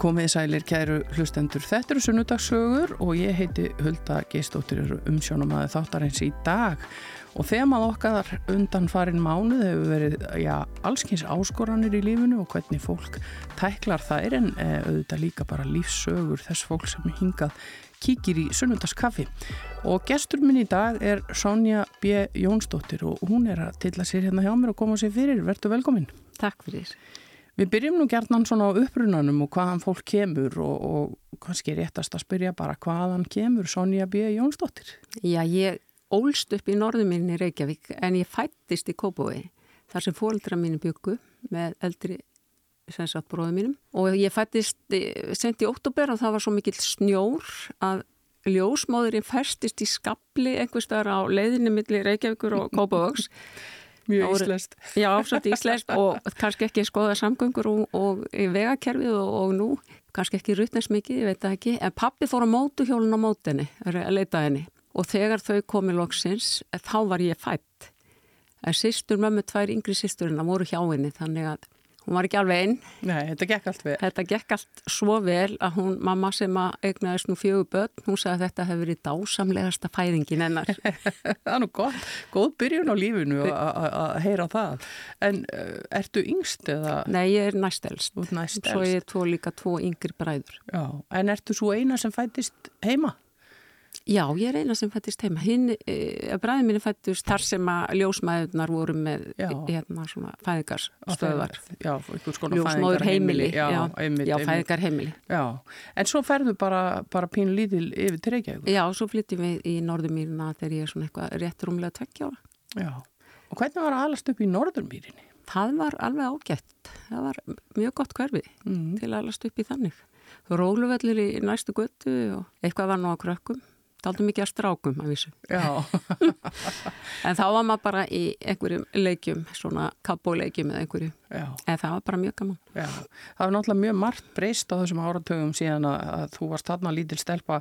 komið í sælir kæru hlustendur. Þetta eru sunnudagssögur og ég heiti Hulda Geistóttir umsjónum að þáttarins í dag og þemað okkar undan farin mánuð hefur verið já, allskins áskoranir í lífunu og hvernig fólk tæklar þær en e, auðvitað líka bara lífssögur þess fólk sem hingað kíkir í sunnudagskaffi og gestur minn í dag er Sonja B. Jónsdóttir og hún er að tilla sér hérna hjá mér og koma sér fyrir. Vertu velkominn. Takk fyrir. Við byrjum nú gerðnan svona á upprunanum og hvaðan fólk kemur og, og kannski réttast að spyrja bara hvaðan kemur Sonja B. Jónsdóttir? Já, ég ólst upp í norðuminni Reykjavík en ég fættist í Kópói þar sem fólkdra mínu byggu með eldri sensat bróðu mínum og ég fættist sent í óttúber og það var svo mikill snjór að ljósmáðurinn færstist í skabli einhverstaðar á leiðinni millir Reykjavíkur og Kópavóks Mjög íslest. Já, svolítið íslest og kannski ekki skoða samgöngur og, og vegakerfið og, og nú, kannski ekki ruttnast mikið, ég veit það ekki, en pappi fór á mótuhjólun á mótenni, að leita henni og þegar þau komið loksins, þá var ég fætt. En sýstur mömmu, tvær yngri sýsturinn, það voru hjá henni, þannig að Hún var ekki alveg einn. Nei, þetta gekk allt vel. Þetta gekk allt svo vel að hún, mamma sem að eignaðist nú fjögur börn, hún sagði að þetta hefur verið dásamlegasta fæðingin ennar. það er nú gott, góð byrjun á lífinu að heyra það. En uh, ertu yngst eða? Nei, ég er næstelst. Þú er næstelst. Svo ég er tvo líka tvo yngri bræður. Já, en ertu svo eina sem fættist heima? Já, ég er eina sem fættist heima. Hinn, e, bræðin minni fættist þar sem að ljósmæðunar voru með hérna svona fæðingarstöðvar. Já, einhvers konar Ljósmáður heimili. Já, já, einmitt, já fæðingar heimili. Já, en svo ferðu bara, bara pínu lítil yfir til Reykjavík. Já, svo flyttum við í Norðurmýrina þegar ég er svona eitthvað rétt rúmlega tveggjára. Já, og hvernig var að alast upp í Norðurmýrinni? Það var alveg ágætt. Það var mjög gott hverfi mm. til að alast upp í þannig. Róluvellir í næstu göttu og eitthvað var nú á krökkum Taldum mikið að strákum að vísu. en þá var maður bara í einhverjum leikjum, svona kappóleikjum eða einhverju. Já. En það var bara mjög gaman. Já, það var náttúrulega mjög margt breyst á þessum áratögum síðan að, að þú varst þarna lítil stelpa.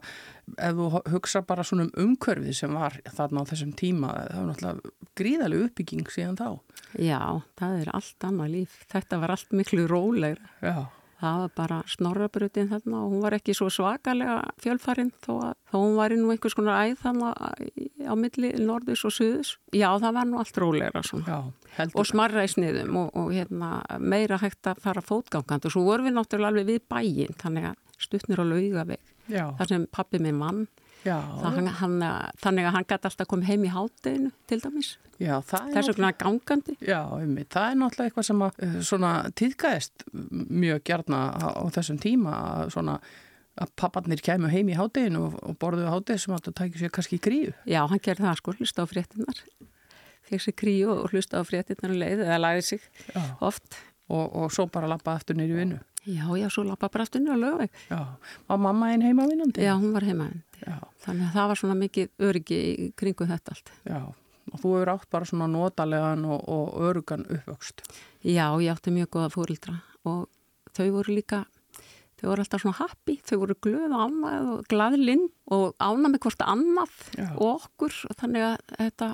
Ef þú hugsa bara svona um umkörfið sem var þarna á þessum tíma, það var náttúrulega gríðaleg uppbygging síðan þá. Já, það er allt annað líf. Þetta var allt miklu rólegra. Já það var bara snorrabrutin þarna og hún var ekki svo svakalega fjölfarinn þó að þó hún var í nú einhvers konar æð þarna á milli norðus og suðus. Já, það var nú allt rólegra svona. Já, og smarra í sniðum og, og hérna, meira hægt að fara fótgangand og svo vorum við náttúrulega alveg við bæinn þannig að stuttnir á lauga veg þar sem pappi minn mann Já, hann, hann, þannig að hann gæti alltaf komið heim í hátteginu til dæmis. Já, þess vegna gangandi. Já, um, það er náttúrulega eitthvað sem að, svona, tíðgæðist mjög gærna á, þessum tíma að, svona, að papparnir kemur heim í hátteginu og, og borðuðu hátteginu sem það tækir sér kannski í gríu Já, hann gerði það sko, hlusta á fréttinar fekk sér gríu og hlusta á fréttinar og leið eða lagði sig Já. oft. Og, og svo bara lappa aftur neyru vinnu. Já, já, svo lappa bara aftur lögvei Já, þannig að það var svona mikið öryggi kringu þetta allt. Já, og þú hefur átt bara svona notalegan og, og örugan uppvöxt. Já, ég átti mjög goða fórildra og þau voru líka þau voru alltaf svona happy, þau voru glöð og ánað og gladlind og ánað með hvort annað og okkur. Og þannig að þetta,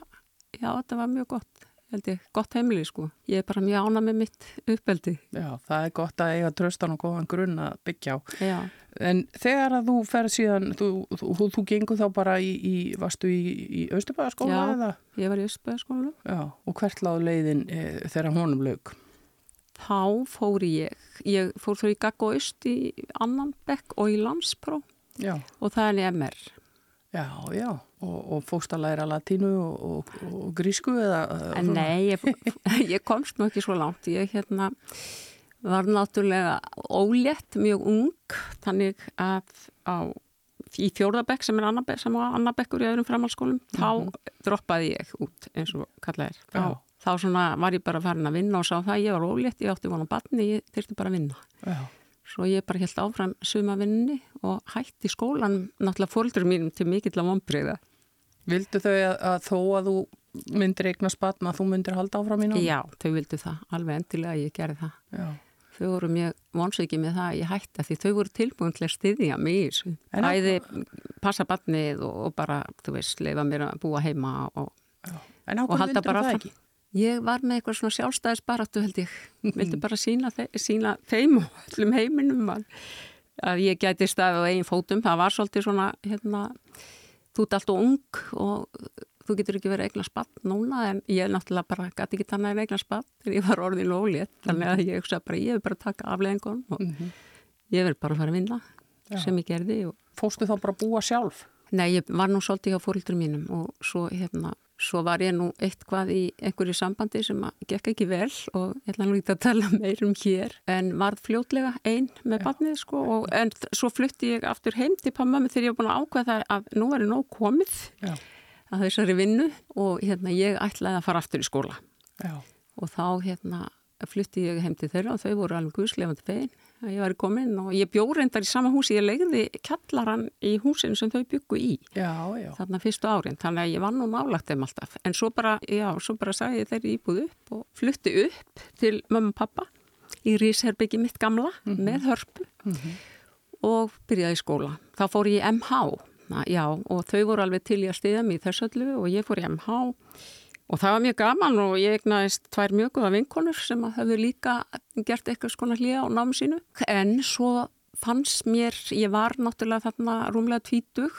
já, þetta var mjög gott held ég, gott heimili sko. Ég er bara mjög ána með mitt uppeldi. Já, það er gott að eiga tröstan og góðan grunn að byggja á. Já. En þegar að þú fer síðan, þú, þú, þú, þú gengur þá bara í, í varstu í, í Östubæðaskóla eða? Já, ég var í Östubæðaskóla. Já, og hvert láð leiðin e, þegar honum lög? Þá fór ég, ég fór þó í Gagg og Öst í annan bekk og í Landspró Já. og það er í MR. Já, já, og, og fókst að læra latínu og, og, og grísku eða? Nei, ég, ég komst nú ekki svo langt, ég hérna var náttúrulega ólétt, mjög ung, þannig að á, í fjórðabekk sem er annabekk, sem var annabekkur í öðrum framhalskólum, mm -hmm. þá mhm. droppaði ég út eins og kallaðir. Þá, þá svona var ég bara farin að vinna og sá það, ég var ólétt, ég átti vona batni, ég þurfti bara að vinna. Já. Svo ég bara held áfram sumavinni og hætti skólan náttúrulega fólkur mínum til mikill að vonbreyða. Vildu þau að, að þó að þú myndir eigna spatna að þú myndir halda áfram náttúrulega? Já, þau vildu það. Alveg endilega ég gerði það. Já. Þau voru mjög vonsvikið með það að ég hætti því þau voru tilbúin til að styðja mig í þessu. Æði passa batnið og, og bara, þú veist, leifa mér að búa heima og, og halda bara áfram. Ég var með eitthvað svona sjálfstæðisbaratu held ég, vildi bara sína, sína þeim og öllum heiminum að ég gæti staðið á einn fótum. Það var svolítið svona, hérna, þú ert alltaf ung og þú getur ekki verið eignar spatt núna en ég náttúrulega bara gæti ekki tanna en eignar spatt þegar ég var orðin lólið. Þannig að ég hugsa bara, ég vil bara taka afleðingun og mm -hmm. ég vil bara fara að vinna Já. sem ég gerði. Og... Fóstu þá bara að búa sjálf? Nei, ég var nú svolítið á fórildrum mínum og svo hérna Svo var ég nú eitthvað í einhverju sambandi sem gekk ekki vel og ég ætla nú ekki að tala meirum hér en varð fljótlega einn með barnið sko og en svo flutti ég aftur heim til pammami þegar ég var búin að ákveða að nú var ég nóg komið Já. að þessari vinnu og hérna ég ætlaði að fara aftur í skóla Já. og þá hérna flutti ég heim til þeirra og þau voru alveg guðslefandi veginn að ég var komin og ég bjó reyndar í sama húsi, ég legði kjallaran í húsinu sem þau byggu í já, já. þarna fyrstu árin, þannig að ég var nú nálagt þeim alltaf, en svo bara, já, svo bara sagði ég þeirri íbúð upp og flutti upp til mamma og pappa í Rísherbyggi mitt gamla mm -hmm. með hörpu mm -hmm. og byrjaði í skóla. Þá fór ég í MH, já, og þau voru alveg til ég að stiða mér í þessu öllu og ég fór í MH og það var mjög gaman og ég egnaðist tvær mjög góða vinkonur sem hafðu líka gert eitthvað skona hlýja á námi sínu. En svo fannst mér, ég var náttúrulega þarna rúmlega tvítug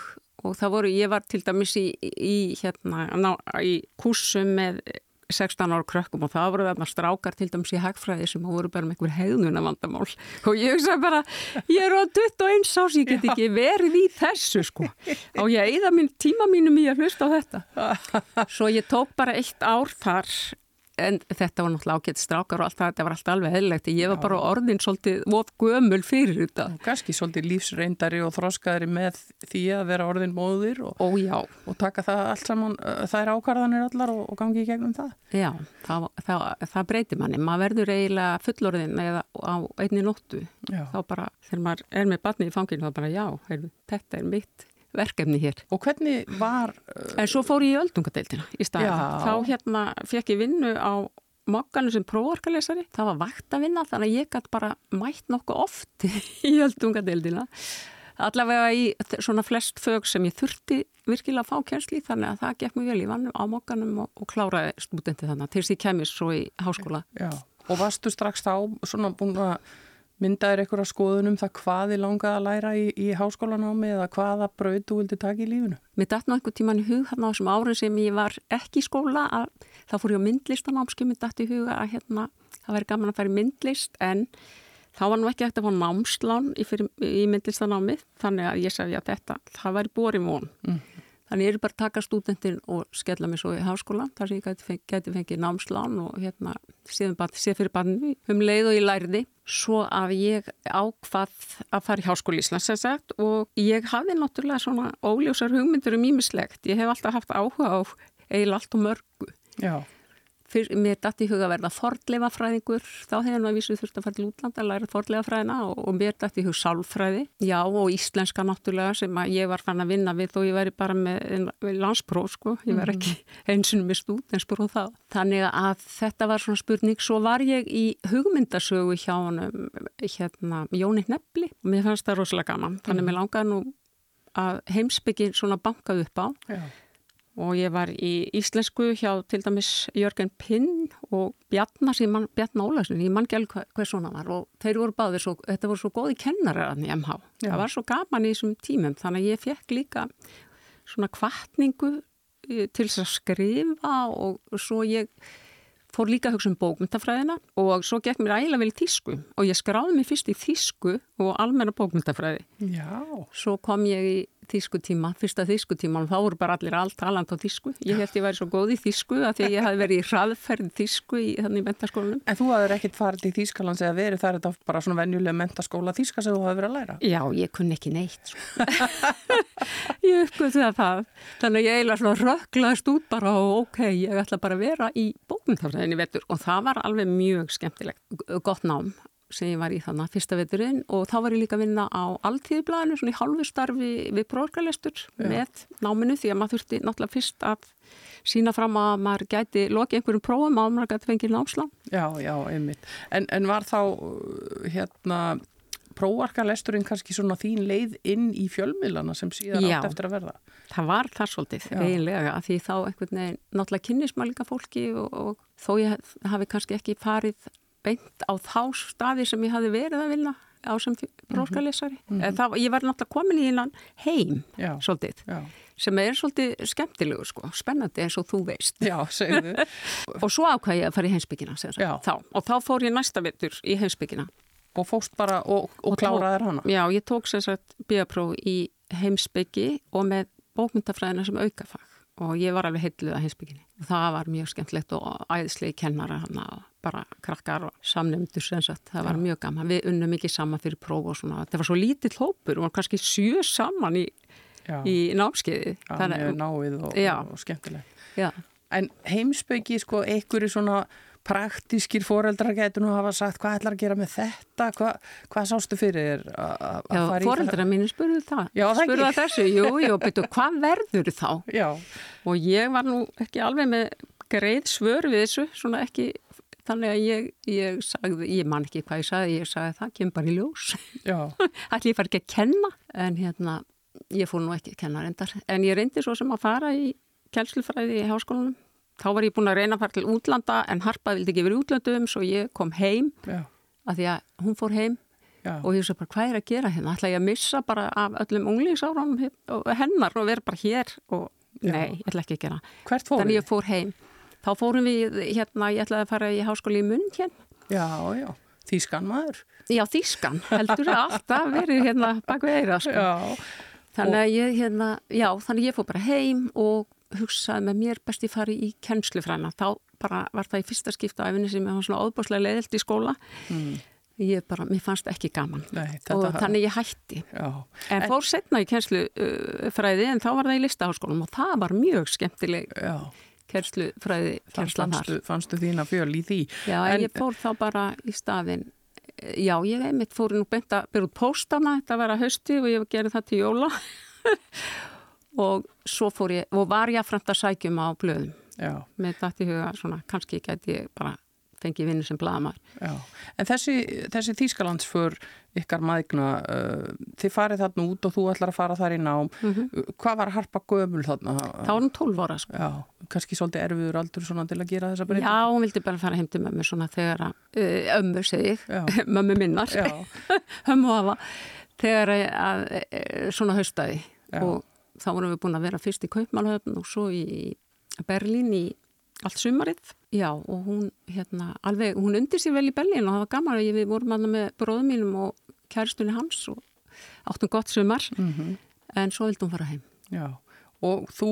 og það voru, ég var til dæmis í, í, hérna, ná, í kúsum með 16 ára krökkum og það voru þarna strákar til dæmis í hagfræði sem voru bara með einhver hegðuna vandamál og ég hugsa bara, ég er á 21 ás, ég get ekki verið í þessu sko. Og ég eða tíma mínum í að hlusta á þetta? Svo ég tók bara eitt ár þar en þetta var náttúrulega ágætt strákar og allt það, þetta var alltaf alveg heðlegt ég var bara orðin svolítið of gömul fyrir þetta. Og kannski svolítið lífsreyndari og þróskaðari með því að vera orðin móðir og, Ó, og taka það allt saman, það er ákvarðanir allar og, og gangi í gegnum það. Já, það, það, það breytir manni, maður verður eiginlega fullorðin eða á einni nóttu, já. þá bara þegar maður er með batni í fanginu þá bara já, heyrðu, þetta er mitt verkefni hér. Og hvernig var... Uh... En svo fór ég í öldungadeildina í staðin. Þá hérna fekk ég vinnu á mokkanu sem prófarkalesari. Það var vakt að vinna þannig að ég gæti bara mætt nokkuð oft í öldungadeildina. Allavega í svona flest fög sem ég þurfti virkilega að fá kjensli þannig að það gekk mjög vel í vannum á mokkanum og, og kláraði stúdenti þannig til ég kemist svo í háskóla. Já, og varstu strax þá svona búin að myndaðir einhverja skoðunum það hvað þið langaði að læra í, í háskólanámi eða hvaða brauð þú vildi taka í lífunu? Mér dætt nú einhver tíman í hug þarna á þessum árið sem ég var ekki í skóla að þá fór ég á myndlistanámski mér dætt í huga að hérna, það væri gaman að í myndlist en þá var nú ekki eftir að fá námslán í, í myndlistanámi þannig að ég sagði að þetta, það væri bóri von mm. Þannig ég er bara að taka stúdentin og skella mig svo í háskóla þar sem ég gæti, feng, gæti fengið námslán og hérna sé fyrir barni um leið og ég læriði svo að ég ákvað að fara í háskóli Íslands sagt, og ég hafði náttúrulega svona óljósar hugmyndur um ímislegt. Ég hef alltaf haft áhuga á eiginlega allt og mörgu. Já fyrr, mér dætti í huga að verða fordleifafræðingur, þá hefði hann að vísu þurft að fara til útlanda að læra fordleifafræðina og, og mér dætti í hug sálfræði, já og íslenska náttúrulega sem ég var fann að vinna við og ég væri bara með landspróf sko, ég var ekki mhm. einsunum með stúdenspróf þá. Þannig að þetta var svona spurning, svo var ég í hugmyndasögu hjá hann hérna Jóni Nefli og mér fannst það rosalega gaman, þannig að mér mhm. langaði nú að heimsbyggin svona bankað upp á. Já og ég var í íslensku hjá til dæmis Jörgen Pinn og Bjarnar, Bjarnar Ólarsson ég mann hvað, hvað svona var og þeir voru báðir svo, þetta voru svo góði kennarar í MH, Já. það var svo gaman í þessum tímum þannig að ég fekk líka svona kvartningu eh, til þess að skrifa og svo ég fór líka að hugsa um bókmyndafræðina og svo gekk mér ægilega vel í þísku og ég skráði mig fyrst í þísku og almenna bókmyndafræði. Já. Svo kom ég í þískutíma, fyrsta þískutíma og þá voru bara allir allt taland á þísku. Ég held ég væri svo góð í þísku að því ég hafi verið í hraðferð þísku í þannig mentaskólanum. En þú hafður ekkit farið í Þískalands eða verið þar þetta bara svona venjulega mentaskóla þíska sem þú hafði verið að læra? Já, ég kunni ekki neitt. Sko. ég uppgöði það það. Þannig ég eiginlega svona rögglaðist út bara og ok, ég ætla bara að vera í vetur og það var alveg mjög skemmtilegt, gott nám sem ég var í þannig fyrsta veturinn og þá var ég líka að vinna á alltíðublaðinu svona í halvu starfi við prófgalestur með náminu því að maður þurfti náttúrulega fyrst að sína fram að maður gæti lokið einhverjum prófum að maður gæti fengið námslán. Já, já, einmitt. En, en var þá hérna prófarkalesturinn kannski svona þín leið inn í fjölmiðlana sem síðan já, átt eftir að verða? Já, það var það svolítið eiginlega að því þá einhvern veginn náttúrulega kynnismælinga fólki og, og þó ég hafi kannski ekki farið beint á þá staði sem ég hafi verið að vilja á sem bróskalesari. Mm -hmm. Ég var náttúrulega komin í einan heim Já. svolítið. Já. sem er svolítið skemmtilegu sko, spennandi eins og þú veist Já, og svo ákvæði ég að fara í heimsbyggina þá. og þá fór ég næsta vittur í heimsbyggina og fóst bara og, og, og kláraði hana Já, ég tók sérsagt bíapróf í heimsbyggi og með bókmyndafræðina sem aukafag og ég var alveg heitluð að heimsbygginni það var mjög skemmtilegt og æðislegi kennara hana og bara krakkar og samnefndur sem sagt, það var mjög gaman. Við unnum ekki saman fyrir próf og svona. Það var svo lítið hlópur og kannski sjö saman í í námskeiði. Já, mjög náið og, og skemmtilegt. En heimsbyggi, sko, einhverju svona praktískir foreldrar getur nú að hafa sagt hvað ætlar að gera með þetta, Hva, hvað sástu fyrir að fara í það? Foreldrar mínu spurðu það, Já, spurðu það þessu, jú, jú, betur, hvað verður þá? Já. Og ég var nú ekki alveg með greið svör við þessu, svona ekki, þannig að ég, ég sagði, ég man ekki hvað ég sagði, ég sagði það kemur bara í ljós. Ætli ég far ekki að kenna, en hérna, ég fór nú ekki að kenna reyndar. En ég reyndi svo sem að fara í kjælslufræði í háskólanum. Þá var ég búin að reyna að fara til útlanda en Harpa vildi ekki verið útlandum svo ég kom heim Já. að því að hún fór heim. Já. og ég svo bara hvað er að gera hérna? Ætla ég að missa bara af öllum unglingsáranum hennar og vera bara hér? Og Já. nei, ég ætla ekki að gera. Hvert fór þá fórum við hérna, ég ætlaði að fara í háskóli í munn hérna Já, já, Þískan maður Já, Þískan, heldur ég alltaf verið hérna bak við eira sko. Þannig að ég, hérna, já, þannig ég fór bara heim og hugsaði með mér besti fari í kennslufræna. Þá bara var það í fyrsta skipta á efinni sem ég var svona óbúslega leiðilt í skóla. Mm. Ég bara, mér fannst ekki gaman Nei, og þannig ég hætti. Já. En, fór setna í kennslufræði en þá var það í listaháskólum og það var mjög skemmtileg kennslufræði kennslan þar. Fannstu þína fjöl í því? Já, en, ég fór þá bara í staðin já, ég einmitt fór nú beint að byrja út póstana, þetta var að hausti og ég gerði það til jóla og svo fór ég, og var ég að frænta sækjum á blöðum já. með dætt í huga, svona, kannski gæti ég bara fengið vinnu sem blaðamæður. En þessi, þessi Þýskalandsför ykkar maðigna, uh, þið farið þarna út og þú ætlar að fara þar í nám. Mm -hmm. Hvað var harpa gömul þarna? Það var hún 12 ára. Sko. Já, kannski svolítið erfiður aldur svona til að gera þessa breyting? Já, hún vildi bara fara heim til mömmu svona þegar að, uh, ömmu segið, mömmu minnar, hömmu hafa, þegar að, uh, svona haustaði og þá vorum við búin að vera fyrst í Kaupmálhöfn og svo í Berlín í allt sumarið, já og hún hérna alveg, hún undir sér vel í Berlín og það var gaman að við vorum aðna með bróðum mínum og kæristunni hans og áttum gott sumar mm -hmm. en svo vildi hún fara heim. Já og þú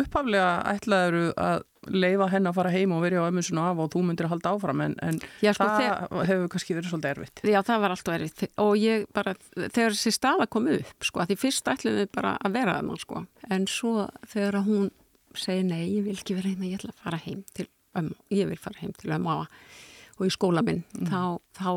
upphaflega ætlaður að leifa henn að fara heim og verja á ömmunsinu af og þú myndir að halda áfram en, en já, sko, það þegar, hefur kannski verið svolítið erfitt. Já það var alltaf erfitt og ég bara, þegar þessi staða kom upp sko að því fyrst ætlaðum við bara að vera það sko en svo þegar hún segi nei, ég vil ekki vera hérna, ég ætla að fara heim til ömmu, ég vil fara heim til ömmu og í skóla minn, mm. þá, þá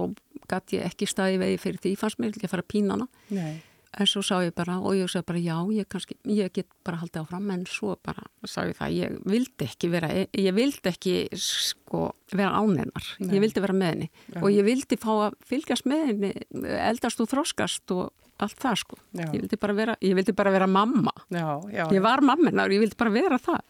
gæti ég ekki staði vegi fyrir því, ég fannst mér ekki að fara að pína hana nei. en svo sá ég bara, og ég sagði bara já, ég, kannski, ég get bara haldið áfram en svo bara sá ég það, ég vildi ekki vera, ég vildi ekki sko vera ánennar, ég vildi vera með henni. Ja. og ég vildi fá að fylgjast með henni eldast og þróskast og allt það sko. Já. ég vildi bara vera, vildi bara vera mamma. Já, já, ég var mamminar ég vildi bara vera það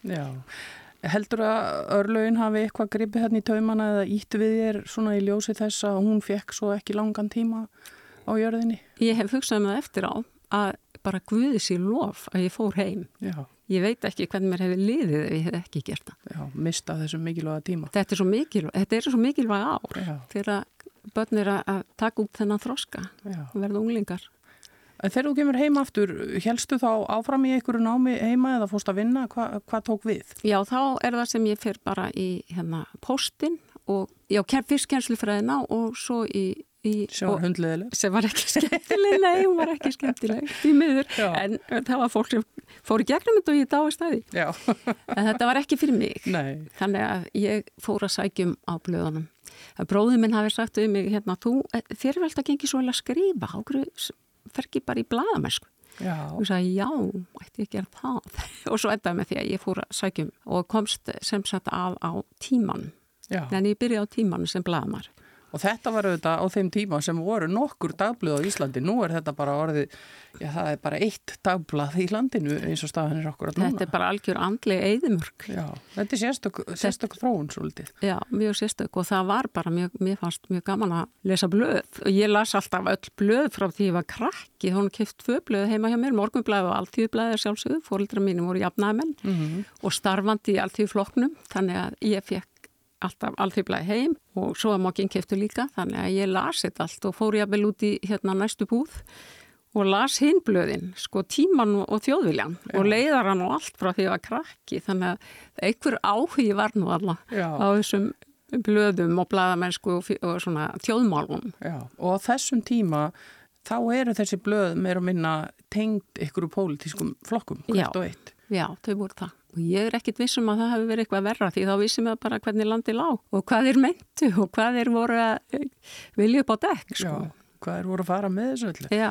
Heldur að örlaugin hafi eitthvað gripið hérna í taumana eða ítt við þér svona í ljósi þess að hún fekk svo ekki langan tíma á jörðinni? Ég hef hugsað um það eftir á að bara guði sér lof að ég fór heim. Ég veit ekki hvernig mér hefur liðið ef ég hef ekki gert það. Já, mista þessum mikilvæga tíma. Þetta er svo mikilvæg, svo mikilvæg ár fyrir að börn er að taka út þennan þroska og verða unglingar Þegar þú kemur heima aftur, helstu þá áfram í einhverju námi heima eða fórst að vinna? Hva, hvað tók við? Já, þá er það sem ég fyrir bara í hérna, postin og já, fyrst kennslufræðina og svo í... í sem var hundleðileg? Sem var ekki skemmtileg, nei, hún var ekki skemmtileg, í miður. Já. En það var fólk sem fór í gegnum þetta og ég dái stæði. Já. en þetta var ekki fyrir mig. Nei. Þannig að ég fór að sækjum á blöðunum. Bróðið minn hafi sagt um mig, hérna, þú, þér er vel að gengi svo vel að skrifa, ágrið fer ekki bara í bladamennsku og ég sagði já, ætti ekki að gera það? Og svo endaði með því að ég fór að sækjum og komst sem sagt að á tíman en ég byrjaði á tíman sem bladamar og þetta var auðvitað á þeim tíma sem voru nokkur dagblöð á Íslandi, nú er þetta bara orðið, já það er bara eitt dagblað í landinu eins og staðan er okkur að núna. Þetta er bara algjör andli eðimörk. Já, þetta er sérstök, sérstök þróun svolítið. Já, mjög sérstök og það var bara mjög, mér fannst mjög gaman að lesa blöð og ég las alltaf öll blöð frá því ég var krakki, hún keft tvö blöð heima hjá mér, morgunblæð og alltíðblæð er sjálfsögðu, fórildra mínu voru jafnæðmenn mm -hmm. og starfandi í alltíðfloknum, þannig að ég fekk alltaf allþýrblæði heim og svo að mokkinn keftu líka þannig að ég las þetta allt og fór ég að vel út í hérna næstu búð og las hinblöðin, sko tíman og þjóðviljan Já. og leiðar hann og allt frá því að krakki þannig að einhver áhugi var nú alla Já. á þessum blöðum og bladamennsku og, og svona þjóðmálum. Já og á þessum tíma þá eru þessi blöð meira að minna tengd ykkur úr pólitískum flokkum hvert og eitt. Já, þau voru það og ég er ekkit vissum að það hefur verið eitthvað verra því þá vissum við bara hvernig landi lág og hvað er mentu og hvað er voru að eh, vilja upp á dekk sko. Hvað er voru að fara með þessu öllu? Já.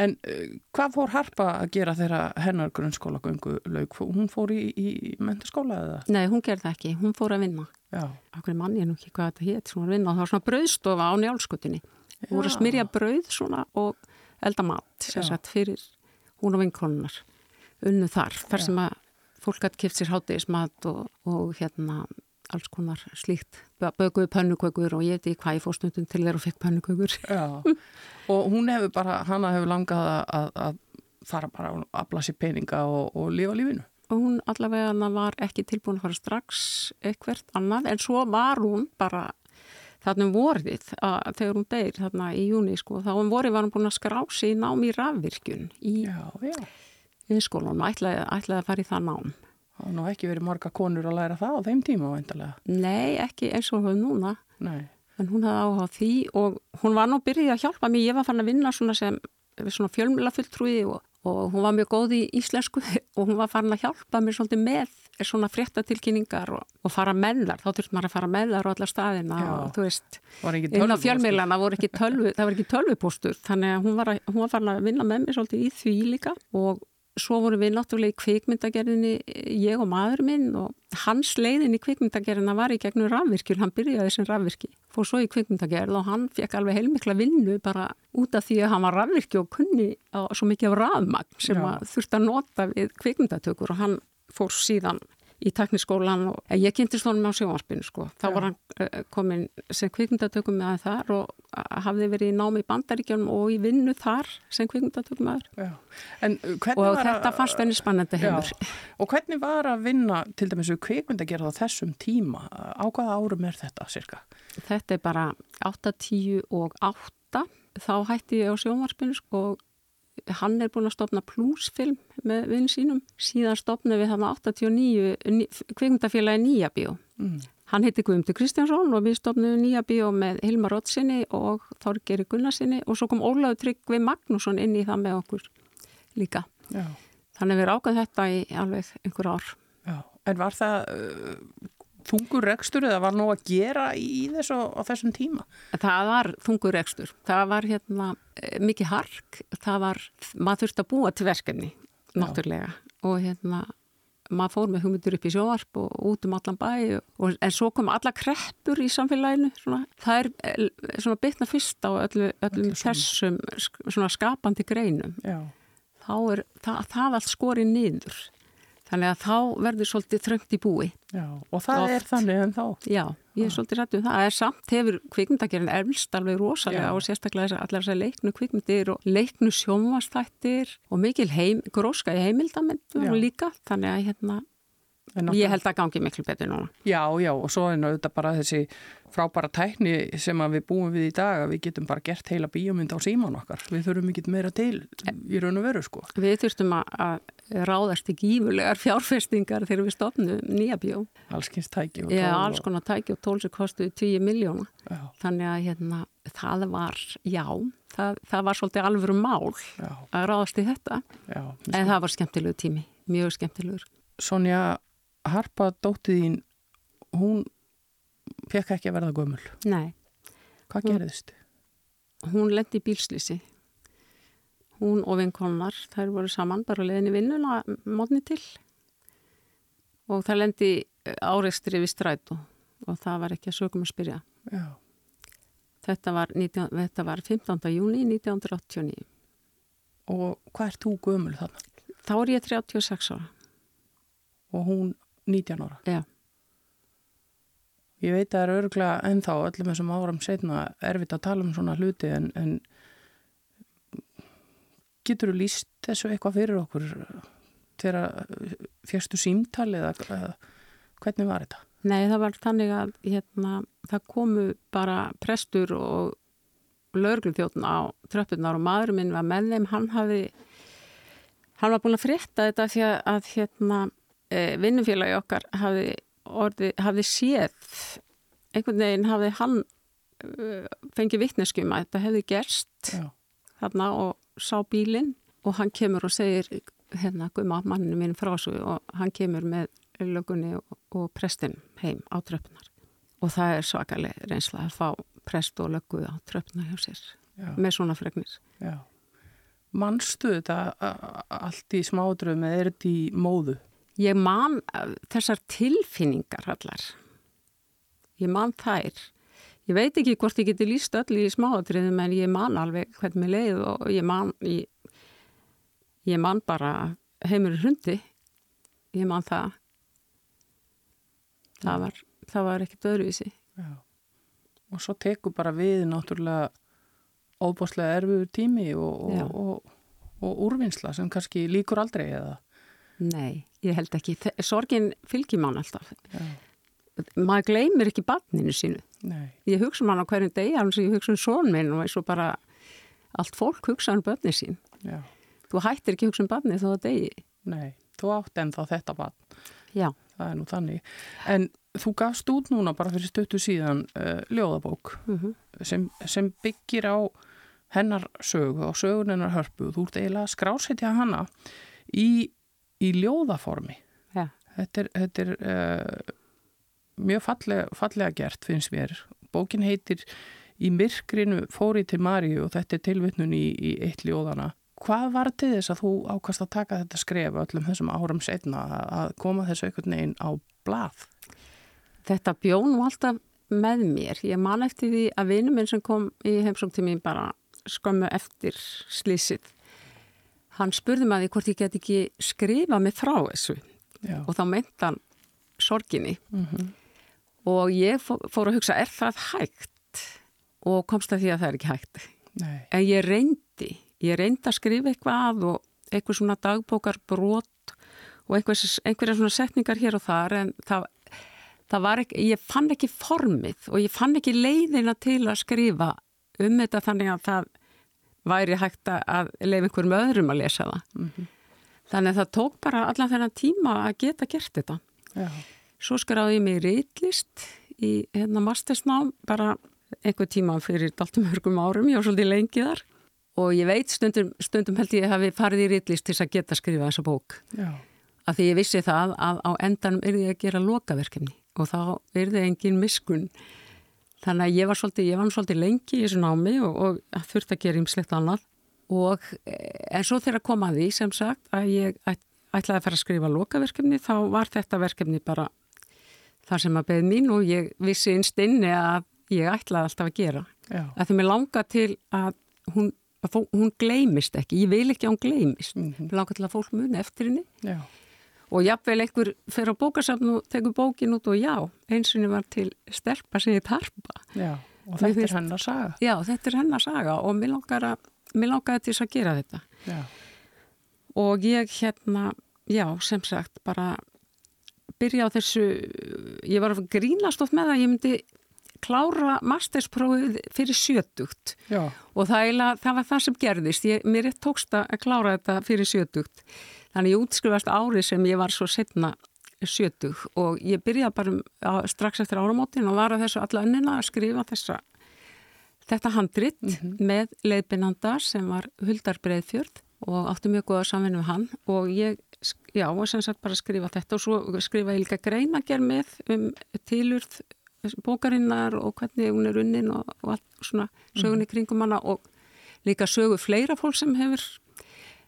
En uh, hvað fór Harpa að gera þegar hennar grunnskóla göngu laug? Hún fór í, í menturskóla eða? Nei, hún gerði ekki, hún fór að vinna. Akkur mann ég nú ekki hvað þetta hétt hún var að vinna? Og það var svona brauðstofa á njálskutinni hún voru að smyrja brauð svona og eldamat sem sagt fyrir hún og vinkonunar unnu þar, þar sem að fólk hatt kipt sér hátegismat og, og hérna alls konar slíkt, böguðu pönnukökur og ég veit ekki hvað ég fór stundum til þeirra og fekk pönnukökur. Já, og hún hefur bara, hana hefur langað að, að fara bara að afla sér peninga og, og lifa lífinu. Og hún allavega var ekki tilbúin að fara strax eitthvert annað, en svo var hún bara þarna um vorðið að, þegar hún deyr þarna í júni sko, þá um vorið var hún búin að skrási í námi rafvirkjun í... Já, já viðskólanum og ætlaði, ætlaði að fara í það nám. Var nú ekki verið marga konur að læra það á þeim tíma vendalega. Nei, ekki eins og hún núna. Nei. En hún hafði áhuga því og hún var nú byrjið að hjálpa mér. Ég var fann að vinna svona sem svona fjölmjölafulltrúi og, og hún var mjög góð í íslensku og hún var fann að hjálpa mér svolítið með svona fréttatilkynningar og, og fara með þar. Þá þurft maður að fara með þar á alla staðina Já. og þú veist, inn á voru tölvu, það var ekki tölvupóstur þannig að hún var, að, hún var fann að vinna með mér svolítið í því líka og svo vorum við náttúrulega í kvikmyndagerðinni ég og maður minn og hans leiðin í kvikmyndagerðina var í gegnum rafvirkjur, hann byrjaði sem rafvirkji fór svo í kvikmyndagerð og hann fekk alveg heilmikla vinnu bara út af því að hann var rafvirkji og kunni á svo mikið af rafmagn sem þurfti að nota við kvikmyndatökur og hann fór síðan í takniskólan og eh, ég kynntist honum á sjónvarpinu sko. Þá Já. var hann uh, komin sem kvikmyndatökum með það þar og uh, hafði verið í námi í bandaríkjónum og í vinnu þar sem kvikmyndatökum með það. Og þetta fannst henni spannandi hefur. Og hvernig var að vinna til dæmis við kvikmyndagerð á þessum tíma? Á hvaða árum er þetta cirka? Þetta er bara 8, 10 og 8. Þá hætti ég á sjónvarpinu sko og hann er búin að stopna plusfilm með vinn sínum síðan stopna við þarna 89 kvikmyndafélagi Nýjabíó mm. hann heiti Guðmundur Kristjánsson og við stopnum Nýjabíó með Hilmar Rottsinni og Þorgeri Gunnarsinni og svo kom Ólaður Tryggvi Magnússon inn í það með okkur líka Já. þannig að við rákaðum þetta í alveg einhver ár Já. En var það uh, þungur rekstur eða var nú að gera í þessu á þessum tíma? Það var þungur rekstur. Það var hérna eh, mikið hark. Það var, maður þurfti að búa til verkefni, náttúrulega. Já. Og hérna, maður fór með hugmyndur upp í sjóarp og út um allan bæ. Og, en svo kom alla kreppur í samfélaginu. Svona. Það er eh, svona bitna fyrst á öllu, öllum þessum svona skapandi greinum. Já. Þá er það, það allt skorið niður. Þannig að þá verður svolítið þröngt í búi. Já, og það Oft. er þannig en þá. Já, ég er svolítið rættið um það. Það er samt hefur kvikmyndagerinn erflst alveg rosalega Já. og sérstaklega allar þessar leiknu kvikmyndir og leiknu sjónvastættir og mikil heim, gróska í heimildamendur líka. Þannig að hérna, Ég held að gangi miklu betur núna. Já, já, og svo er náttúrulega bara þessi frábæra tækni sem við búum við í dag að við getum bara gert heila bíómynd á síman okkar. Við þurfum ekki meira til í raun og veru, sko. Við þurftum að ráðast í gífulegar fjárfestingar þegar við stopnum nýja bíó. Allskynst tæki og tól. Já, alls konar tæki og tól sem kostuði 10 miljóna. Þannig að hérna, það var, já, það, það var svolítið alvöru mál já. að ráðast í þetta. Já, en það var skemmtilegu tími, mjög skemmtilegur. Sonja, Harpa dóttiðín, hún fekk ekki að verða gömul. Nei. Hvað hún, gerðist? Hún lendi í bílslýsi. Hún og vinkonnar, þær voru saman bara leðin í vinnuna mótni til og það lendi áreikstri við strætu og það var ekki að sögum að spyrja. Já. Þetta var, 19, þetta var 15. júni 1989. Og hvað er þú gömul þannig? Þá er ég 36 ára. Og hún 19 ára? Já. Ég veit að það er öruglega ennþá öllum þessum áram setna erfitt að tala um svona hluti en, en getur þú líst þessu eitthvað fyrir okkur þegar férstu símtali eða, eða hvernig var þetta? Nei, það var þannig að hérna, það komu bara prestur og lögurþjóttun á tröppunar og maðurinn minn var með þeim, hann hafi hann var búin að frétta þetta því að, að hérna, vinnufélagi okkar hafi, orði, hafi séð einhvern veginn hafi hann e, fengið vittneskjum að þetta hefði gerst Já. þarna og sá bílinn og hann kemur og segir hérna, guðma manninu mín frá svo og hann kemur með lögunni og, og prestin heim á tröfnar og það er svakalega reynsla að fá prest og lögu á tröfnar hjá sér Já. með svona fregnir Já. Manstu þetta allt í smádröfum eða er þetta í móðu? Ég man þessar tilfinningar allar. Ég man þær. Ég veit ekki hvort ég geti líst öll í smádröfum en ég man alveg hvernig mér leið og ég man ég, ég man bara heimur hundi ég man það. Það var, var ekkert öðruvísi. Já. og svo teku bara við náttúrulega óbáslega erfiður tími og, og, og, og úrvinnsla sem kannski líkur aldrei eða? Nei, ég held ekki sorgin fylgir mann alltaf Já. maður gleymir ekki barninu sínu Nei. ég hugsa mann um á hverjum degi alveg sem ég hugsa um són minn og eins og bara allt fólk hugsa um börni sín Já. þú hættir ekki hugsa um barni þó að degi Nei, þú átt en þá þetta barn Já það er nú þannig. En þú gafst út núna bara fyrir stöttu síðan uh, ljóðabók mhm. -huh. sem, sem byggir á hennar sögu og sögun hennar hörpu. Þú ert eiginlega skrásetja hana í, í ljóðaformi. Ja. Þetta er, þetta er uh, mjög fallega, fallega gert finnst mér. Bókin heitir Í myrkrinu fóri til Maríu og þetta er tilvittnun í, í eitt ljóðana Hvað var til þess að þú ákast að taka þetta skref öllum þessum árum setna að koma þessu einhvern veginn á blað? Þetta bjón var alltaf með mér. Ég man eftir því að vinnu minn sem kom í heimsók til mér bara skömmu eftir slísið. Hann spurði maður hvort ég get ekki skrifa mig frá þessu Já. og þá meint hann sorginni mm -hmm. og ég fór að hugsa er það hægt og komst að því að það er ekki hægt. Nei. En ég reyndi Ég reyndi að skrifa eitthvað að og eitthvað svona dagbókar brot og einhverja svona setningar hér og þar en það, það var ekki, ég fann ekki formið og ég fann ekki leiðina til að skrifa um þetta þannig að það væri hægt að leiða einhverjum öðrum að lesa það. Mm -hmm. Þannig að það tók bara allan þennan tíma að geta gert þetta. Já. Svo skráði ég mig reytlist í hérna mastersnám bara einhver tíma fyrir daltum hörgum árum, ég var svolítið lengið þar og ég veit stundum, stundum held ég hafi farið í rillist til að geta skrifa þessa bók Já. af því ég vissi það að á endanum er ég að gera lokaverkefni og þá er það engin miskun þannig að ég var svolítið, ég var svolítið lengi í þessu námi og, og þurfti að gera ímslegt annað og eh, en svo þegar kom að því sem sagt að ég æt, ætlaði að fara að skrifa lokaverkefni þá var þetta verkefni bara þar sem að beð mín og ég vissi einst inni að ég ætlaði alltaf að gera Já. að því mér langa til að hún að hún gleimist ekki, ég vil ekki að hún gleimist mm -hmm. langar til að fólk muni eftir henni já. Og jáfnveil einhver fer á bókasafn og tekur bókin út og já, einsunni var til stelpa sem ég tarpa já, og þetta er hennar saga. Já, þetta er hennar saga og mér langar að mér langar að til þess að gera þetta. Já. og ég hérna já, sem sagt, bara byrja á þessu ég var að grínast oft með að ég myndi klára mastersprófið fyrir sjötugt. Já. og það, eila, það var það sem gerðist. Ég, mér er tókst að klára þetta fyrir sjötugt þannig ég útskrifast ári sem ég var svo setna sjötug og ég byrjaði bara á, strax eftir áramótin og var að þessu alla önnina að skrifa þessa þetta handrit mm -hmm. með leiðbynanda sem var Huldar Breiðfjörð og átti mjög góða samvinni með hann og ég, já, og sem sagt bara skrifa þetta og svo skrifa ég líka greinager með um tilurð bókarinnar og hvernig hún er unnin og, og allt svona sögunni mhm. kringum hana og líka sögu fleira fólk sem hefur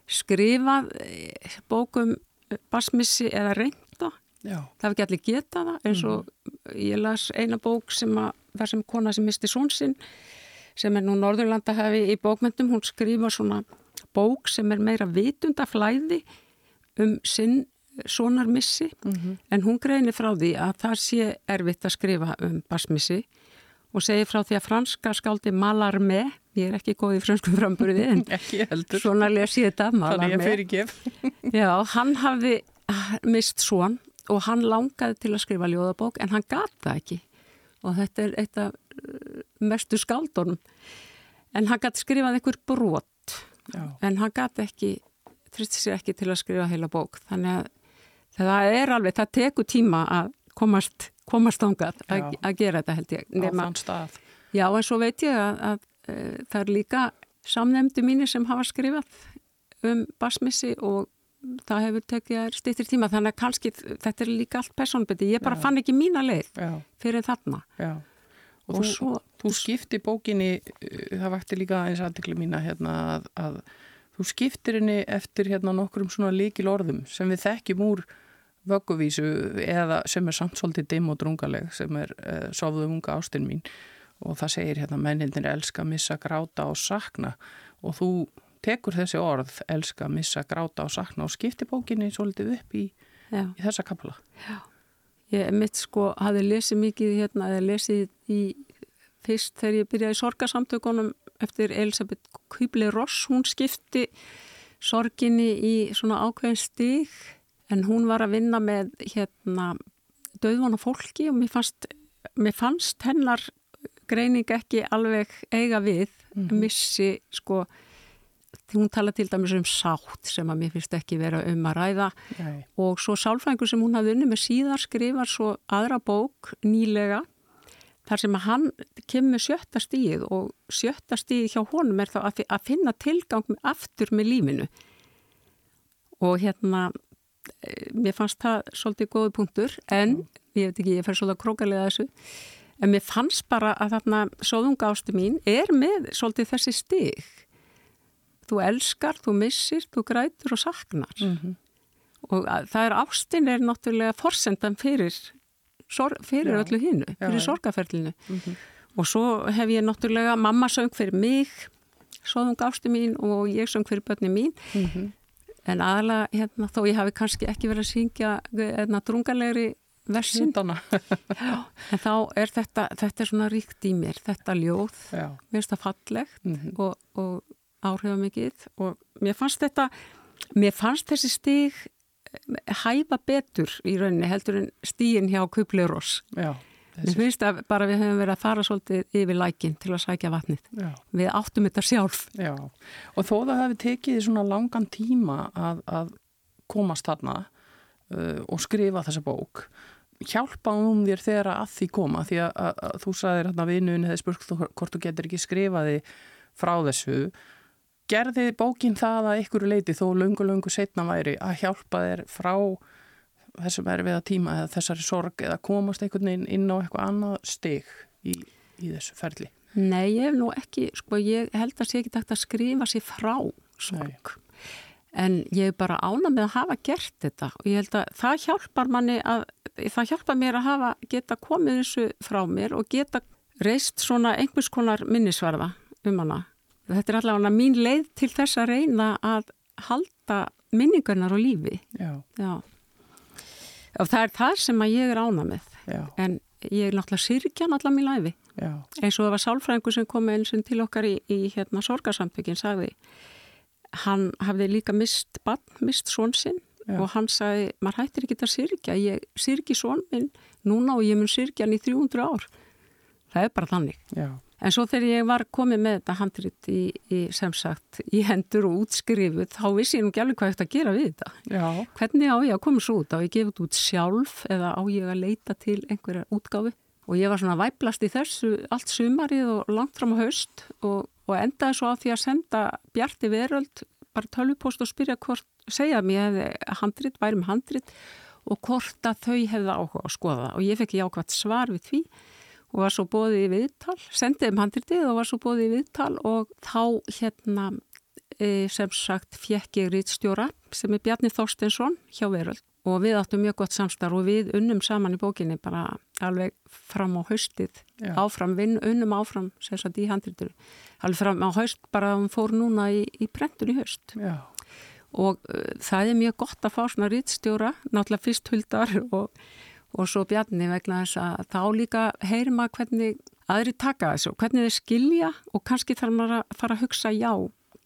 skrifað eh, bókum eh, basmissi eða reynda það hefur ekki allir getað það eins og mm. ég las eina bók sem að það sem kona sem misti svonsinn sem er nú Norðurlanda hafi í bókmyndum, hún skrifa svona bók sem er meira vitundaflæði um sinn sonarmissi mm -hmm. en hún greinir frá því að það sé erfitt að skrifa um basmissi og segir frá því að franska skáldi Malarmé, ég er ekki góð í franskum framburði en svona les ég þetta Malarmé. Já, hann hafði mist svon og hann langaði til að skrifa ljóðabók en hann gata ekki. Og þetta er eitt af uh, mestu skáldunum. En hann gæti skrifað einhver brot Já. en hann gæti ekki þrýtti sér ekki til að skrifa heila bók. Þannig að það er alveg það tekur tíma að komast komast ángað að, að gera þetta held ég Nema, Já en svo veit ég að, að, að e, það er líka samnefndi mínir sem hafa skrifað um basmissi og það hefur tekið stýttir tíma þannig að kannski þetta er líka allt personbeti ég bara Já. fann ekki mína leið Já. fyrir þarna Já. og, og þú, svo, þú skipti bókinni uh, það vakti líka eins aðdekli mína hérna, að, að þú skiptir henni eftir hérna, nokkrum svona líkil orðum sem við þekkjum úr vögguvísu eða sem er samt svolítið dim og drungaleg sem er uh, Sofðu unga ástinn mín. Og það segir hérna mennindir elska, missa, gráta og sakna. Og þú tekur þessi orð, elska, missa, gráta og sakna og skipti bókinni svolítið upp í, í þessa kapla. Já, ég mitt sko hafi lesið mikið hérna, eða lesið í fyrst þegar ég byrjaði sorgasamtökunum eftir Elisabeth Kubli-Ross, hún skipti sorginni í svona ákveðin stík en hún var að vinna með hérna döðvona fólki og mér fannst, mér fannst hennar greining ekki alveg eiga við, mm -hmm. missi sko hún tala til dæmis um sátt sem að mér finnst ekki vera um að ræða Nei. og svo sálfræðingur sem hún hafði unni með síðar skrifar svo aðra bók nýlega þar sem að hann kemur sjötta stíð og sjötta stíð hjá honum er þá að finna tilgang aftur með lífinu og hérna mér fannst það svolítið góði punktur en ég veit ekki, ég fer svolítið að krókarlega þessu. En mér fannst bara að þarna sóðunga ástu mín er með svolítið þessi stíð þú elskar, þú missir, þú grætur og saknar. Mm -hmm. og að, það er ástin er náttúrulega forsendan fyrir, sor, fyrir já, öllu hinnu, fyrir já, sorgaferlinu mm -hmm. og svo hef ég náttúrulega mamma söng fyrir mig svoðung ásti mín og ég söng fyrir börni mín. Mm -hmm. En aðalega hérna, þó ég hafi kannski ekki verið að syngja hérna, drungalegri versin en þá er þetta þetta er svona ríkt í mér, þetta ljóð mér finnst það fallegt mhm. og, og áhrifamikið og mér fannst þetta, mér fannst þessi stíg eh, hæfa betur í rauninni heldur en stígin hjá Kuplurós. Já. Mér finnst að bara við höfum verið að fara svolítið yfir lækin til að sækja vatnið. Já. Við áttum þetta sjálf. Já, og þó það hefði tekið svona langan tíma að, að komast þarna uh, og skrifa þessa bók, hjálpaðum þér þegar að því koma því að, að, að þú sagðir hérna vinnun hefði spurt hvort þú getur ekki skrifaði frá þessu gerði bókin það að ykkur leiti þó lungu-lungu setna væri að hjálpa þér frá þessum erfiða tíma eða þessari sorg eða komast einhvern veginn inn á eitthvað annað steg í, í þessu ferli? Nei, ég hef nú ekki, sko, ég held að sé ekki takt að skrifa sér frá sorg. Nei. En ég hef bara ána með að hafa gert þetta og ég held að það hjálpar manni að, það hjálpar mér að hafa geta komið þessu frá mér og geta reist svona einhvers konar minnisvarða um hana þetta er allavega mín leið til þess að reyna að halda minningarnar á lífi Já. Já. Og það er það sem að ég er ána með. Já. en ég er náttúrulega sirkjan allar mín læfi eins og það var sálfræðingur sem kom eins og til okkar í, í hérna sorgarsambyggjum sagði hann hafði líka mist bann, mist svonsinn og hann sagði, maður hættir ekki að sirkja ég sirki svon minn núna og ég mun sirkja hann í 300 ár það er bara þannig Já En svo þegar ég var komið með þetta handrit í, í sem sagt, í hendur og útskrifuð, þá vissi ég nú ekki alveg hvað ég ætti að gera við þetta. Já. Hvernig á ég að koma svo út? Á ég gefið þetta út sjálf eða á ég að leita til einhverja útgáfi? Og ég var svona væplast í þessu allt sumarið og langt fram á haust og, og endaði svo á því að senda Bjarti Veröld bara tölvupost og spyrja hvort, segja mér handrit, værum handrit og hvort að þau hefði áhuga að skoða og ég fekk jákvæmt svar við því og var svo bóðið í viðtal, sendið um handritið og var svo bóðið í viðtal og þá hérna e, sem sagt fjekk ég rítstjóra sem er Bjarni Þorstensson hjá Veröld og við áttum mjög gott samstarf og við unnum saman í bókinni bara alveg fram á haustið Já. áfram, vinn, unnum áfram sérstaklega í handritur alveg fram á haust bara hún fór núna í, í brendun í haust Já. og uh, það er mjög gott að fá svona rýtstjóra náttúrulega fyrst huldar og, og svo bjarni vegna þess að þá líka heyrir maður hvernig aðri taka þessu og hvernig þeir skilja og kannski þarf maður að fara að hugsa já,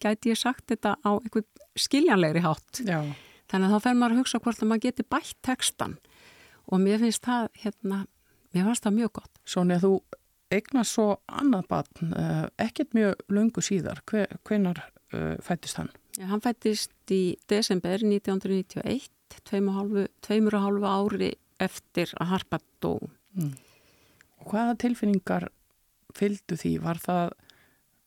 gæti ég sagt þetta á einhvern skiljanlegri hátt Já Þannig að þá fer maður að hugsa hvort að maður geti bætt tekstan og mér finnst það, hérna, mér finnst það mjög gott. Svona þú eignast svo annað batn, uh, ekkert mjög lungu síðar, Hver, hvenar uh, fættist hann? Já, hann fættist í desember 1991, tveimur og hálfu ári eftir að harpa dó. Mm. Hvaða tilfinningar fylgdu því? Var það,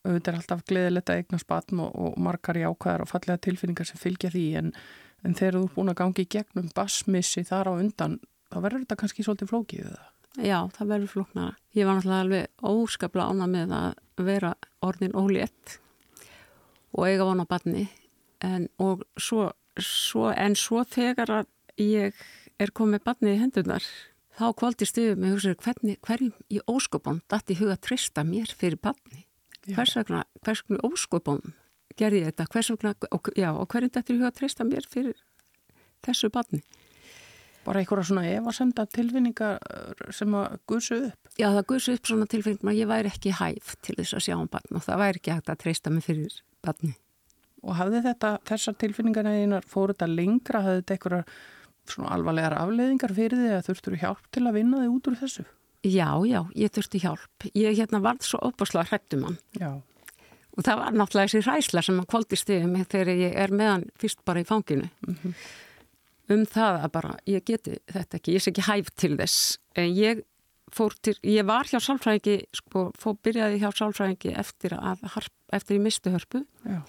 auðvitað alltaf gleðilegt að eignast batn og, og margar jákvæðar og fallega tilfinningar sem fylgja því en en þegar þú er búin að gangi í gegnum basmissi þar á undan þá verður þetta kannski svolítið flókið eða? Já, það verður flóknara. Ég var náttúrulega alveg óskaplega ána með að vera orðin ólétt og eiga von á barni en, svo, svo, en svo þegar að ég er komið barni í hendunar þá kváldi stuðum með hugsaður hvernig, hverjum í ósköpun dætti huga trista mér fyrir barni. Hvers vegna, hvers vegna ósköpun gerði ég þetta, hvers vegna, og, já, og hverjum er huga að treysta mér fyrir þessu barni. Bara einhverja svona evasenda tilfinningar sem að guðsu upp? Já, það guðsu upp svona tilfinningar að ég væri ekki hæf til þess að sjá um barn og það væri ekki hægt að treysta mig fyrir barni. Og hafði þetta, þessar tilfinningar einar, fóru þetta lengra, hafði þetta einhverja svona alvarlegar afleðingar fyrir því að þurftur hjálp til að vinna þig út úr þessu? Já, já, ég þurfti hjálp. Ég hérna varð svo opaslega hrættum hann. Já og það var náttúrulega þessi ræsla sem að kvóldi stiðum þegar ég er meðan fyrst bara í fanginu mm -hmm. um það að bara ég geti þetta ekki, ég sé ekki hæft til þess en ég fór til, ég var hjá sálfræðingi sko, fór byrjaði hjá sálfræðingi eftir að, eftir ég misti hörpu Já.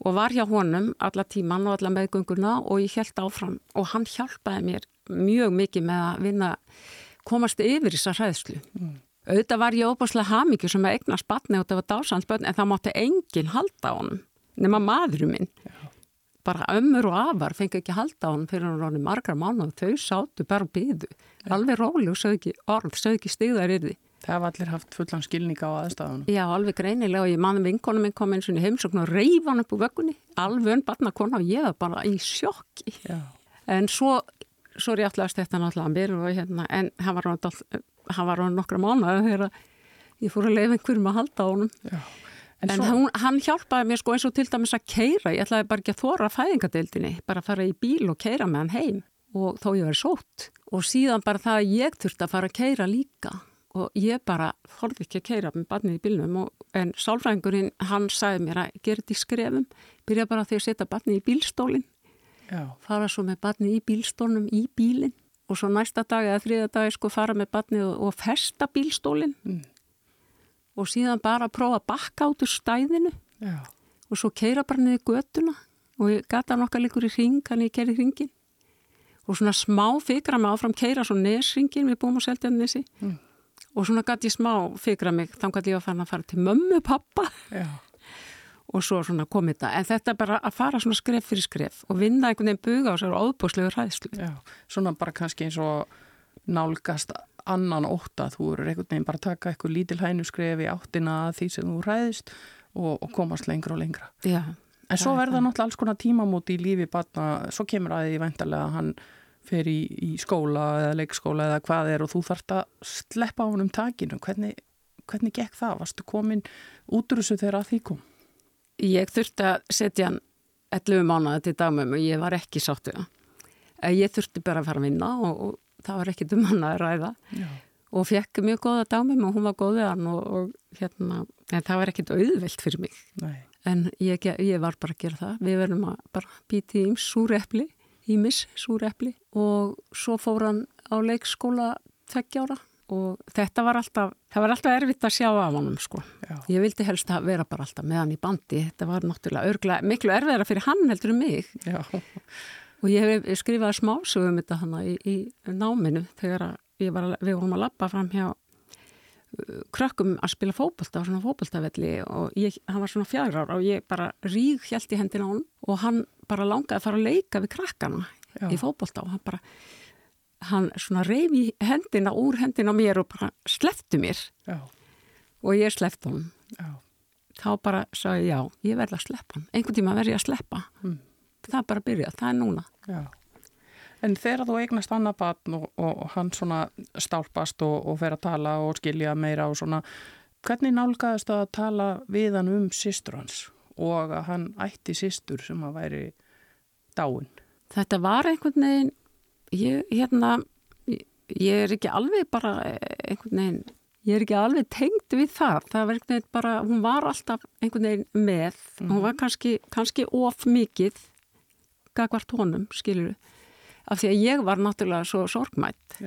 Og var hjá honum alla tíman og alla meðgönguna og ég held áfram og hann hjálpaði mér mjög mikið með að vinna komast yfir þessa hræðslu. Mm. Auðvitað var ég óbúslega hamingju sem að egna spatni og þetta var dásansbönn en það mátti enginn halda á hann nema maðurum minn. Já. bara ömmur og afar fengi ekki halda á hann fyrir hann ráni margra mánu og þau sátu bara og byðu alveg róli og sög ekki orð, sög ekki stigðar yfir því Það hafði allir haft fullan skilning á aðstæðunum. Já, alveg greinilega. Og ég manni vinkonu minn kom eins og heimsókn og reyf hann upp úr vöggunni, alveg önn barna kona og ég var bara í sjokki. Já. En svo, svo er ég alltaf að stetta náttúrulega mér og hérna, en hann var hann var á nokkra mánuða þegar ég fór að leiða einhverjum að halda á honum. Já, en, en svo... hún, hann hjálpaði mér sko eins og til dæmis að keira ég ætlaði bara ekki að þóra fæðingadeildinni bara að fara í bíl og keira með hann heim. Og þó ég verið sótt. Og síðan bara það að ég þurfti að fara að keira líka og ég bara þorði ekki að keira með barnið í bílnum og, en sálfræðingurinn hann sagði mér að gera þetta í skrefum byrja bara því að setja barnið í bílstólinn fara svo með barnið í bílstólnum í bílinn og svo næsta dag eða þriða dag sko fara með batni og, og festa bílstólinn mm. og síðan bara prófa að bakka át úr stæðinu Já. og svo keira bara niður götuna og gata nokkað líkur í ring hann ég keiri hringin og svona smá fikra mig áfram keira svo nesringin við búum á Seldjarnissi mm. Og svona gæti ég smá fikra mig þá gæti ég að fara að fara til mömmu pappa og svo svona komið það. En þetta er bara að fara svona skref fyrir skref og vinna einhvern veginn buga á sér og ábúslegur hæðslu. Já, svona bara kannski eins og nálgast annan óta, þú eru einhvern veginn bara að taka eitthvað lítil hænu skref í áttina því sem þú ræðist og, og komast lengra og lengra. Já. En svo verða náttúrulega alls konar tímamóti í lífi batna, svo kemur að því vendarlega að hann fer í, í skóla eða leikskóla eða hvað er og þú þart að sleppa á hann um takinu. Hvernig, hvernig gekk það? Varstu komin út úr þessu þegar að því kom? Ég þurfti að setja hann 11 mánuði til dagmum og ég var ekki sáttu það. Ég þurfti bara að fara að vinna og, og það var ekkit um hann að ræða Já. og fekk mjög góða dagmum og hún var góðið hann og, og hérna, en það var ekkit auðvelt fyrir mig. Nei. En ég, ég var bara að gera það. Við verðum að bara býti í súrepli, ímis súrepli og svo fór hann á leikskóla tveggjára og þetta var alltaf, það var alltaf erfitt að sjá af honum sko. Já. Ég vildi helst að vera bara alltaf með hann í bandi, þetta var náttúrulega örgla, miklu erfiðara fyrir hann heldur um mig Já. og ég hef skrifað smásögum um þetta hann í, í náminu þegar var, við vorum að lappa fram hjá uh, krökkum að spila fókbalta á svona fókbaltafelli og ég, hann var svona fjara ára og ég bara ríð hjælt í hendina á hann og hann bara langaði að fara að leika við krakkana Já. í fókbólta og hann bara hann svona reyfi hendina úr hendina mér og bara sleftu mér Já. og ég sleftu hann þá bara sagði já, ég verði að sleppa hann einhvern tíma verði ég að sleppa mm. það er bara að byrja, það er núna Já. En þegar þú eignast annað batn og, og hann svona stálpast og, og fer að tala og skilja meira og svona hvernig nálgæðist það að tala við hann um sýstur hans og að hann ætti sýstur sem að væri dáin? Þetta var einhvern veginn ég, hérna, ég er ekki alveg bara einhvern veginn, ég er ekki alveg tengd við það, það var einhvern veginn bara, hún var alltaf einhvern veginn með, mm. hún var kannski, kannski of mikið gagvart honum, skiluru, af því að ég var náttúrulega svo sorgmætt,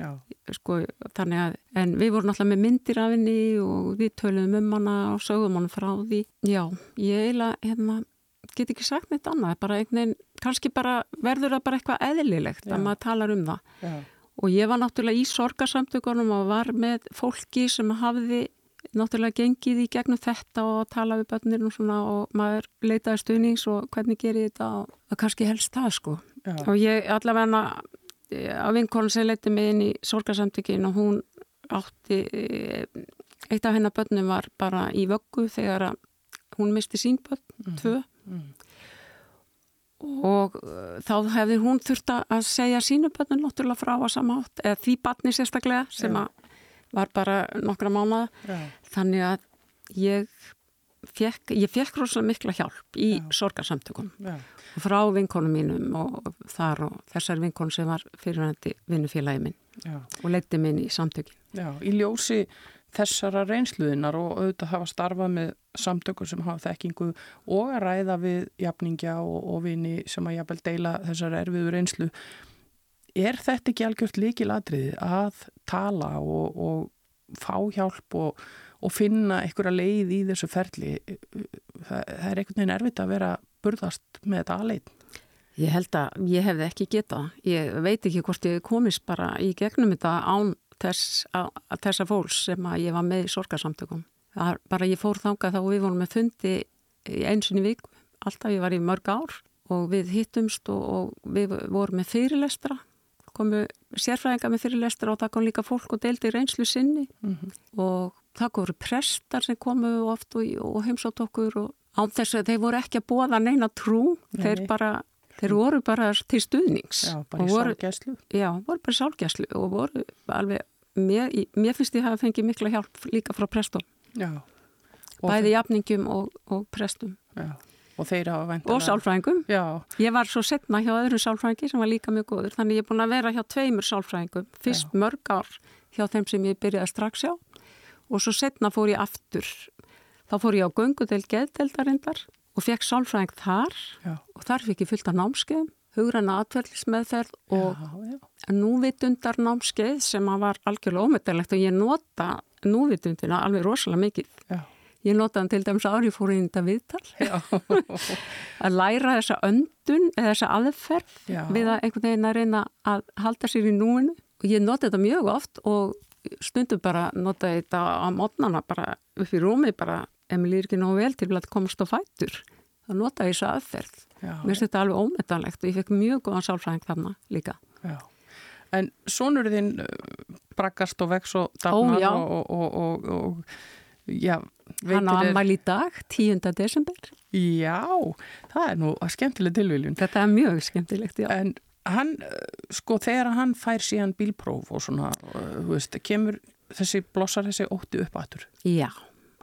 sko, þannig að, en við vorum náttúrulega með myndir af henni og við töluðum um hana og sögum hana frá því, já, ég eiginlega, hérna, get ekki sagt neitt annað, bara einhvern veginn, kannski bara verður það bara eitthvað eðlilegt Já. að maður talar um það. Já. Og ég var náttúrulega í sorgarsamtökunum og var með fólki sem hafði náttúrulega gengið í gegnum þetta og tala við börnir og svona og maður leitaði stuðnings og hvernig gerir þetta og kannski helst það sko. Já. Og ég allavega á vinkonu sem leiti mig inn í sorgarsamtökin og hún átti, eitt af hennar börnum var bara í vöggu þegar hún misti sín börn, mm. tvö mm. og uh, þá hefði hún þurft að segja sínu börnun náttúrulega frá að samátt eða því barni sérstaklega sem var bara nokkra mánuða þannig að ég fekk, ég fekk rosalega mikla hjálp í sorgarsamtökum frá vinkonum mínum og þar og þessar vinkonu sem var fyrirvændi vinnufélagi minn Já. og leytti minn í samtökin Já, í ljósi þessara reynsluðinar og auðvitað hafa starfað með samtökur sem hafa þekkingu og að ræða við jafningja og, og vini sem að jafnvel deila þessara erfiðu reynslu. Er þetta ekki algjört líkiladriði að tala og, og fá hjálp og, og finna einhverja leið í þessu ferli? Það, það er einhvern veginn erfitt að vera burðast með þetta aðleitin. Ég held að ég hefði ekki getað. Ég veit ekki hvort ég komist bara í gegnum þetta án þess, að, að þessa fólks sem að ég var með í sorgarsamtökum. Bara ég fór þangað þá og við vorum með fundi einsin í vik, alltaf ég var í mörg ár og við hittumst og, og við vorum með fyrirlestra, komu sérfræðinga með fyrirlestra og það kom líka fólk og deildi reynslu sinni mm -hmm. og það voru prestar sem komu oft og, og heimsátt okkur og á þess að þeir voru ekki að bóða neina trú, Nei. þeir bara Þeir voru bara til stuðnings. Já, bara í sálgæslu. Já, voru bara í sálgæslu og voru alveg, mér, mér finnst ég að hafa fengið mikla hjálp líka frá prestum. Já. Bæði jafningum og, og prestum. Já, og þeir hafa vendilega. Og sálfræðingum. Já. Ég var svo setna hjá öðrum sálfræðingi sem var líka mjög góður, þannig ég er búin að vera hjá tveimur sálfræðingum, fyrst Já. mörg ár hjá þeim sem ég byrjaði strax hjá og svo setna fór ég aftur. Þá fór ég á göngudel geðdeldarindar og fekk sálfræðing þar já. og þar fikk ég fyllt af námskeið hugranna atverðlismeðferð og já, núvitundar námskeið sem var algjörlega ómetalegt og ég nota núvitundina alveg rosalega mikið já. Ég nota hann til dæmis ári fór í þetta viðtal. Að læra þessa öndun eða þessa aðferð við að einhvern veginn að reyna að halda sér í núinu. Og ég nota þetta mjög oft og stundum bara nota þetta á mótnana bara upp í rúmi bara ef mér lýr ekki nógu vel til að komast á fætur? Þá nota ég þessu aðferð. Mér finnst þetta alveg ómetanlegt og ég fekk mjög góðan sálfræðing þarna líka. Já. En sonur þinn uh, braggast og vex og dafnar og, og, og, og já, hann á ammæl í dag 10. desember. Já, það er nú skemmtileg tilviljun. Þetta er mjög skemmtilegt, já. En hann, uh, sko, þegar hann fær síðan bílpróf og svona, uh, þú veist, kemur þessi blossar þessi ótti upp aðtur Já,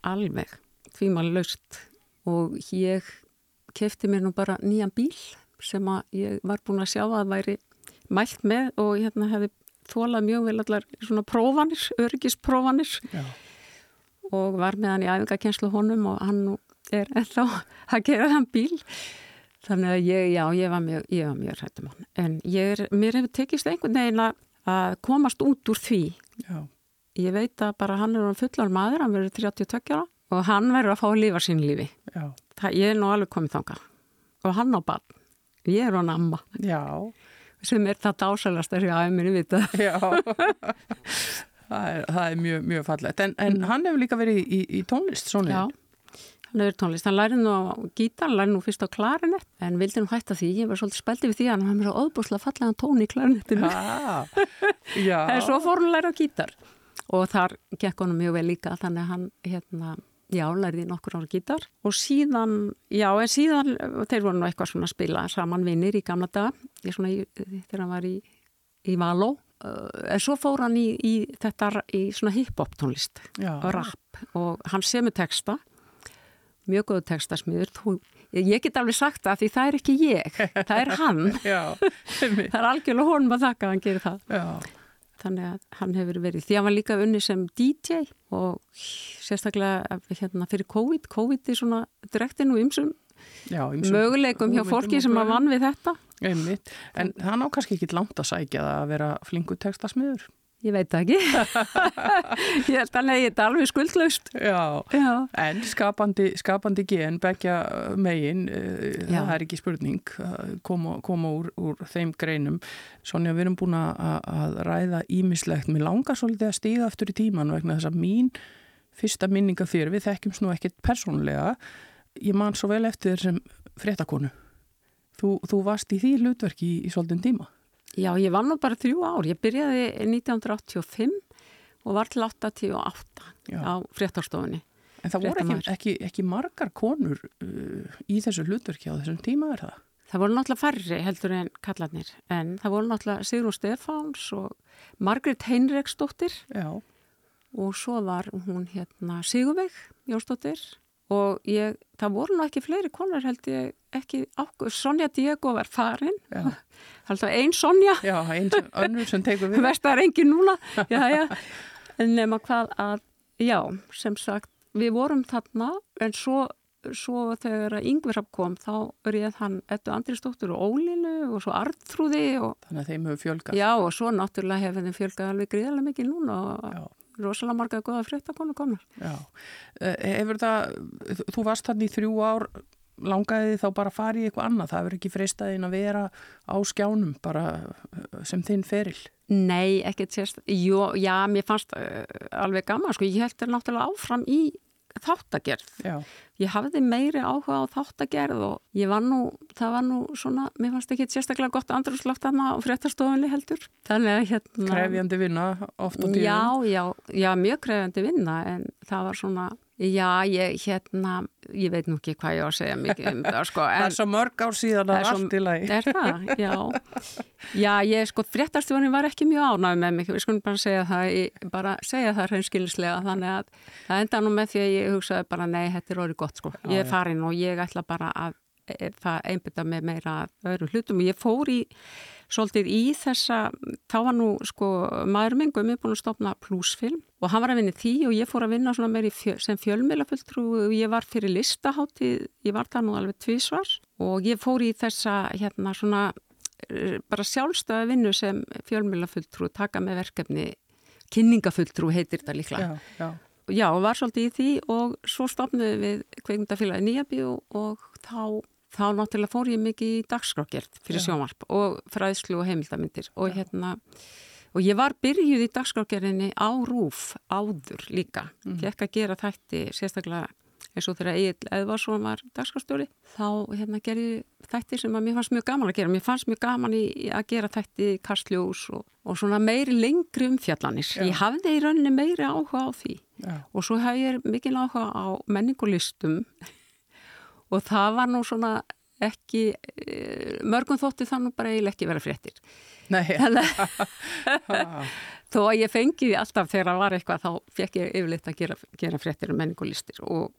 alveg. Því maður laust. Og ég kefti mér nú bara nýjan bíl sem að ég var búin að sjá að væri mælt með og hérna hefði þólað mjög vel allar svona prófanir, örgisprófanir Já. Og var með hann í æfingakenslu honum og hann er ennþá að gera þann bíl. Þannig að ég, já, ég var mjög, ég var mjög hrættum hann. En er, mér hefur tekist einhvern veginn að komast út úr því. Já. ég veit að bara hann er fullar maður, hann verður 32 ára og hann verður að fá að lifa sín lífi. Það, ég er nú alveg komið þánga og hann á barn, ég er hann amma. Já. sem er það dásalast að segja að mér já það er, það er mjög, mjög fallegt. En, en mm. hann hefur líka verið í, í tónlist já, hann hefur tónlist, hann læri nú á gítar, hann læri nú fyrst á klarinett en vildi nú hætta því, ég var svolítið speldið við því hann var mér á óbúslega fallega tón í klarinettinu en svo fór hann læri á gítar. Og þar gekk hann mjög vel líka þannig að hann hérna Já, læriði nokkur ára gítar. Og síðan, já, en síðan þeir voru nú eitthvað svona að spila saman vinnir í gamla daga, ég svona í, þegar hann var í, í Való en svo fór hann í, í þetta í svona hip-hop tónlist og rap. Og hann semur texta mjög góðu textasmiður. Ég get alveg sagt það því það er ekki ég það er hann. Já, það er algjörlega honum að þakka að hann gerir það. Já. þannig að hann hefur verið því að hann var líka unni sem DJ og sérstaklega hérna, fyrir COVID. COVID er svona direktinn og ymsum möguleikum hjá fólki sem að vann við þetta Einmitt. En það ná kannski ekki langt að sækja að vera flingu textasmiður. Ég veit ekki. ég held að neyja þetta alveg skuldlaust. Já, Já. en skapandi, skapandi gen, begja megin, uh, það er ekki spurning, koma, koma úr, úr þeim greinum. Sonja, við erum búin að ræða ímislegt. Mér langar svolítið að stíða aftur í tíman vegna þess að mín fyrsta minninga fyrir, við þekkjum snú ekkert persónulega, ég man svo vel eftir þessum fréttakonu. Þú, þú varst í því hlutverki í, í svolítinn tíma? Já, ég var nú bara þrjú ár. Ég byrjaði 1985 og var til 88 Já. á fréttarstofunni. En það voru ekki, ekki, ekki margar konur uh, í þessu hlutverki á þessum tíma, er það? Það voru náttúrulega færri heldur en kallarnir, en það voru náttúrulega Sigrun Stefáns og Margrit Heinriksdóttir Já. og svo var hún hérna Sigurveig Jónsdóttir og ég, það voru nú ekki fleiri konar held ég ekki ákveð, Sonja Diego var farin. Held að einn Sonja. Já, einn önnur sem tegur við. Verst að það er engin núna. Já, já. en nema hvað að já, sem sagt, við vorum þarna en svo, svo þegar Yngvirab kom, þá ég hann ettu Andrisdóttur og Ólinu og svo Artrúði og, þannig að þeim hefur fjölgað. Já, og svo náttúrulega hefur þeim fjölgað alveg gríðarlega mikið núna og rosalega marga goða fréttakonu komur. Já, eh, hefur það, þú varst þannig í þrjú ár, langaði þá bara fara í eitthvað annað, það verður ekki freistaðin að vera á skjánum bara eh, sem þinn feril? Nei, ekkert sérst, Jó, já, mér fannst alveg gaman, sko, ég held það náttúrulega áfram í þáttagerð. Já. Ég hafði meiri áhuga á þáttagerð og ég var nú, það var nú svona, mér fannst ekki sérstaklega gott andrúrslótt aðna á fréttastofunni heldur. Þannig að hérna... Krefjandi vinna ofta tíðum. Já, já, já, mjög krefjandi vinna en það var svona Já, ég, hérna, ég veit nú ekki hvað ég á að segja mikið um það, sko. það er svo mörg ár síðan að allt í lagi. Er það? Já. Já, ég, sko, fréttastjónin var ekki mjög ánæg með mig, við skulum bara segja það, ég, bara segja það hreinskilnislega, þannig að það enda nú með því að ég hugsaði bara, nei, þetta er orðið gott, sko. Ég er farin og ég ætla bara að e, einbita með meira öðru hlutum og ég fór í svolítið í þessa, þá var nú sko maður minn Gumi búin að stopna plusfilm og hann var að vinna því og ég fór að vinna svona meiri fjö, sem fjölmiðlafulltrú og ég var fyrir listahátti, ég var það nú alveg tvísvar og ég fór í þessa hérna svona eh, bara sjálfstöða vinnu sem fjölmiðlafulltrú taka með verkefni kynningafulltrú heitir þetta líklega. Já, já. Já, og var svolítið í því og svo stopnaði við kveikmyndafélagi Nýjabíu og þá þá náttúrulega fór ég mikið í dagskrákjert fyrir sjónvarp og fræðslu og heimildamindir og Já. hérna og ég var byrjuð í dagskrákjerinni á rúf áður líka. Mm. ekki að gera þætti sérstaklega eins og þegar Egil Eðvarsson var dagskrástjóri þá hérna gerði þætti sem að mér fannst mjög gaman að gera. Mér fannst mjög gaman í, að gera þætti kastljós og, og svona meiri lengri umfjallanis ég hafði í rauninni meiri áhuga á því. Já. og svo hef ég mikil áhuga á menningulistum og það var nú svona ekki, eh, mörgum þótti það nú bara eiginlega ekki vera fréttir. Nei. Þó að ég fengi alltaf þegar það var eitthvað þá fekk ég yfirleitt að gera, gera fréttir um menningulistir og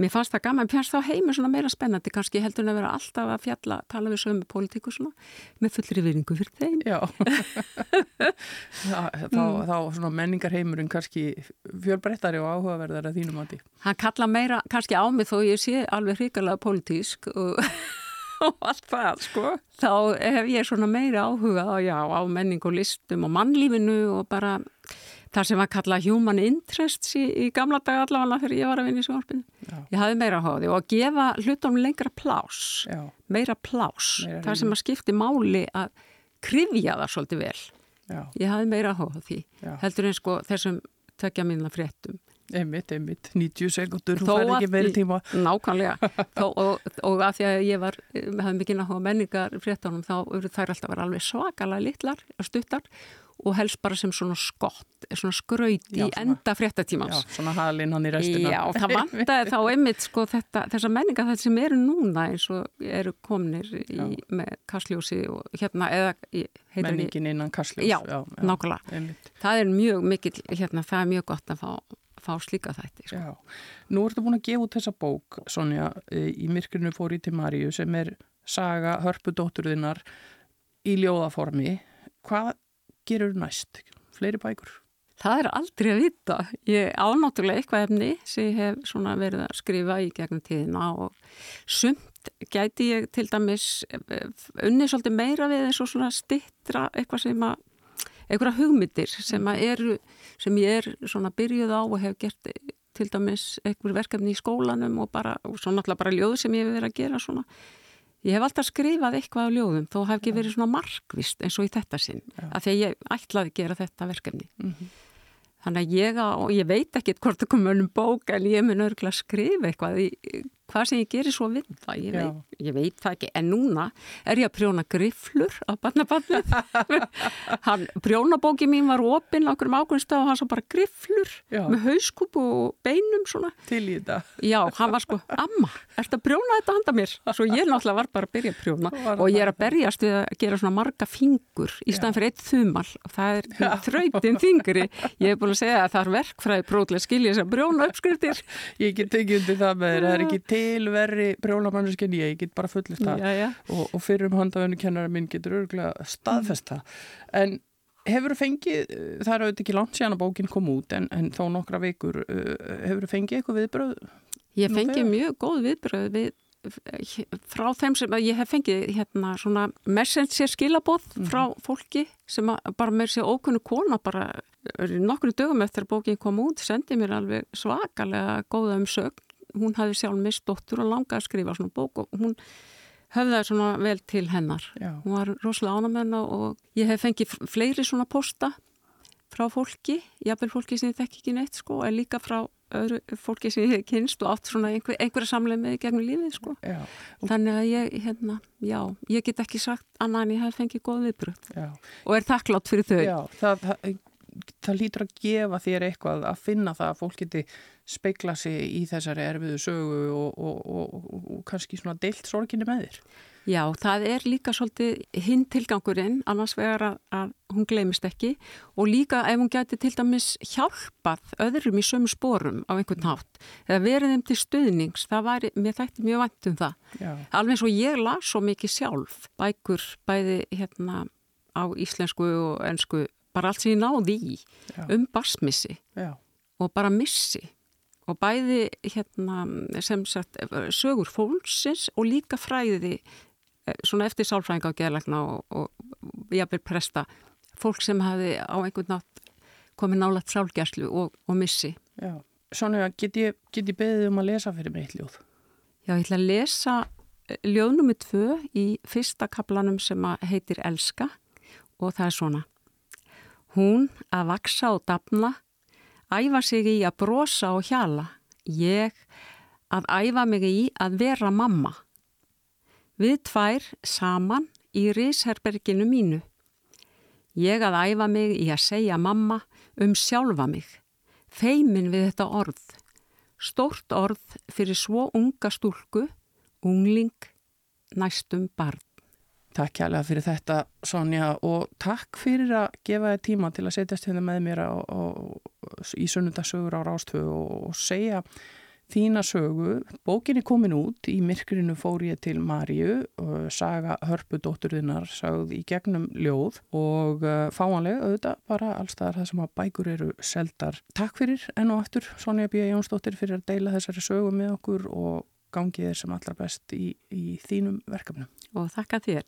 Mér fannst það gaman, mér fannst þá heimur svona meira spennandi kannski heldur en að vera alltaf að fjalla tala við sömu pólitíku svona með fullri viðringu fyrir þeim. Já, þá, mm. þá svona menningar heimurinn kannski fjölbrettari og áhugaverðar að þínum átti. Hann kalla meira kannski á mig þó ég sé alveg hrigalega pólitísk og, og allt það sko. Þá hef ég svona meira áhuga á, já, á menning og listum og mannlífinu og bara þar sem var kallað human interests í, í gamla dag allavega þegar ég var að vinna í sjónarpinu. Ég hafði meira því og að gefa hlutum lengra plás, Já. meira plás, meira þar sem að skipti máli að krifja það svolítið vel. Já. Ég hafði meira því, Já. heldur en sko þessum tökja minna fréttum. Einmitt, einmitt, 90 sekundur, þú fær ekki meiri tíma. Nákvæmlega, Þó, og, og að því að ég var, við hafum mikið náttúrulega menningar fréttanum, þá eru þær alltaf verið alveg svakalega litlar, stuttar og helst bara sem svona skott, svona skraut í enda fréttatímans. Já, svona halinn hann í restina. Já, það vantaði þá einmitt sko þetta, þessa menningar þetta sem eru núna eins og eru komnir í, með kastljósi og hérna eða Menningin innan kastljós. Já, já, já nákvæmlega. Einmitt. Það er mjög mikil, hérna, það er mjög gott að fá fá slíka þætti. Sko. Já, nú ertu búin að gefa út þessa bók, Sonja, í myrkurnu fór í til Maríu sem er saga hörpudótturðinnar í ljóðaformi. Hvað gerur næst? Fleiri bækur? Það er aldrei að vita. Ég ánáttúrulega eitthvað efni sem ég hef verið að skrifa í gegnum tíðina og sumt gæti ég til dæmis e, e, unni svolítið meira við eins og svona stittra eitthvað sem að einhverja hugmyndir sem, eru, sem ég er svona byrjuð á og hef gert til dæmis einhver verkefni í skólanum og, bara, og svo náttúrulega bara ljóð sem ég hef verið að gera svona. Ég hef alltaf skrifað eitthvað á ljóðum þó hef ekki verið svona markvist eins og í þetta sinn Já. af því að ég ætlaði að gera þetta verkefni. Mm -hmm. Þannig að ég, og ég veit ekki hvort það komur um bók en ég mun örgulega að skrifa eitthvað í hvað sem ég gerir svo við það, ég veit, ég veit það ekki. En núna er ég að prjóna grifflur á barnaballið. Prjónabóki mín var opinn okkur um ákveðinstaf og hann svo bara grifflur já. með hauskúpu og beinum svona. til í þetta. Já, hann var sko, amma, ert að prjóna þetta handa mér? Svo ég náttúrulega var bara að byrja að prjóna. Og ég er að berjast við að gera svona marga fingur í staðan fyrir eitt þumal. Það er þrautin þingri ég hef búin að segja að það er verkfræði til verri brjólamannusk en ég, ég get bara fullist það. Og, og fyrir um handafönnu kennara minn getur örgulega staðfesta en hefur þú fengið, það er auðvitað ekki langt síðan að bókin kom út en, en þó nokkra vikur, uh, hefur þú fengið eitthvað viðbröð? Ég fengið mjög góð viðbröð við frá þeim sem ég hef fengið hérna svona messenger skilabóð mm. frá fólki sem bara með sér ókunnu kona bara nokkru dögum eftir að bókin kom út sendið mér alveg svakalega góða um sögn hún hafi sjálf mist dóttur og langaði að skrifa svona bók og hún höfðaði svona vel til hennar. Já. Hún var rosalega ánamenn og ég hef fengið fleiri svona posta frá fólki, jáfnveil fólki sem ég þekk ekki neitt sko, en líka frá öðru fólki sem ég hef kynst og átt svona einhver, einhverja samleið með gegnum lífið sko. Já. Þannig að ég, hérna, já, ég get ekki sagt annað en ég hef fengið góð viðbröð og er takklátt fyrir þau. Já, það, það það lítur að gefa þér eitthvað að finna það að fólk geti speikla sig í þessari erfiðu sögu og, og, og, og kannski svona deilt sorginni með þér. Já, það er líka svolítið hinn tilgangurinn, annars vegar að, að hún glemist ekki og líka ef hún geti til dæmis hjálpað öðrum í sömu spórum á einhvern nátt eða verið þeim til stuðnings, það var, mér þætti mjög vænt um það. Já. Alveg eins og ég las svo mikið sjálf, bækur bæði hérna á íslensku og ennsku bara allt sem ég náði í Já. um basmissi Já. og bara missi. Og bæði hérna sem sagt sögur fólksins og líka fræði eh, svona eftir sálfræðinga og geðlegna og, og jáfnveg presta fólk sem hafi á einhvern nátt komið nálat sálgjærslu og, og missi. Já, svona get ég, ég beðið um að lesa fyrir mig eitt ljóð? Já, ég ætla að lesa eh, ljóð nummið tvö í fyrsta kaplanum sem heitir Elska og það er svona Hún að vaksa og dapna, æfa sig í að brosa og hjala, ég að æfa mig í að vera mamma. Við tvær saman í risherberginu mínu. Ég að æfa mig í að segja mamma um sjálfa mig, feimin við þetta orð, stórt orð fyrir svo unga stúlku, ungling, næstum barn. Takk kjærlega fyrir þetta Sonja og takk fyrir að gefa þér tíma til að setjast hérna með mér á, á, í sunnundasögur á Rástöfu og, og segja þína sögu. Bókin er komin út, í myrkurinu fór ég til Marju saga hörpudótturðinnar sagð í gegnum ljóð og uh, fáanlega auðvitað bara allstaðar það sem að bækur eru seldar. Takk fyrir enn og aftur Sonja B. Jónsdóttir fyrir að deila þessari sögu með okkur og gangið þér sem allra best í, í þínum verkefnum. Og þakka þér.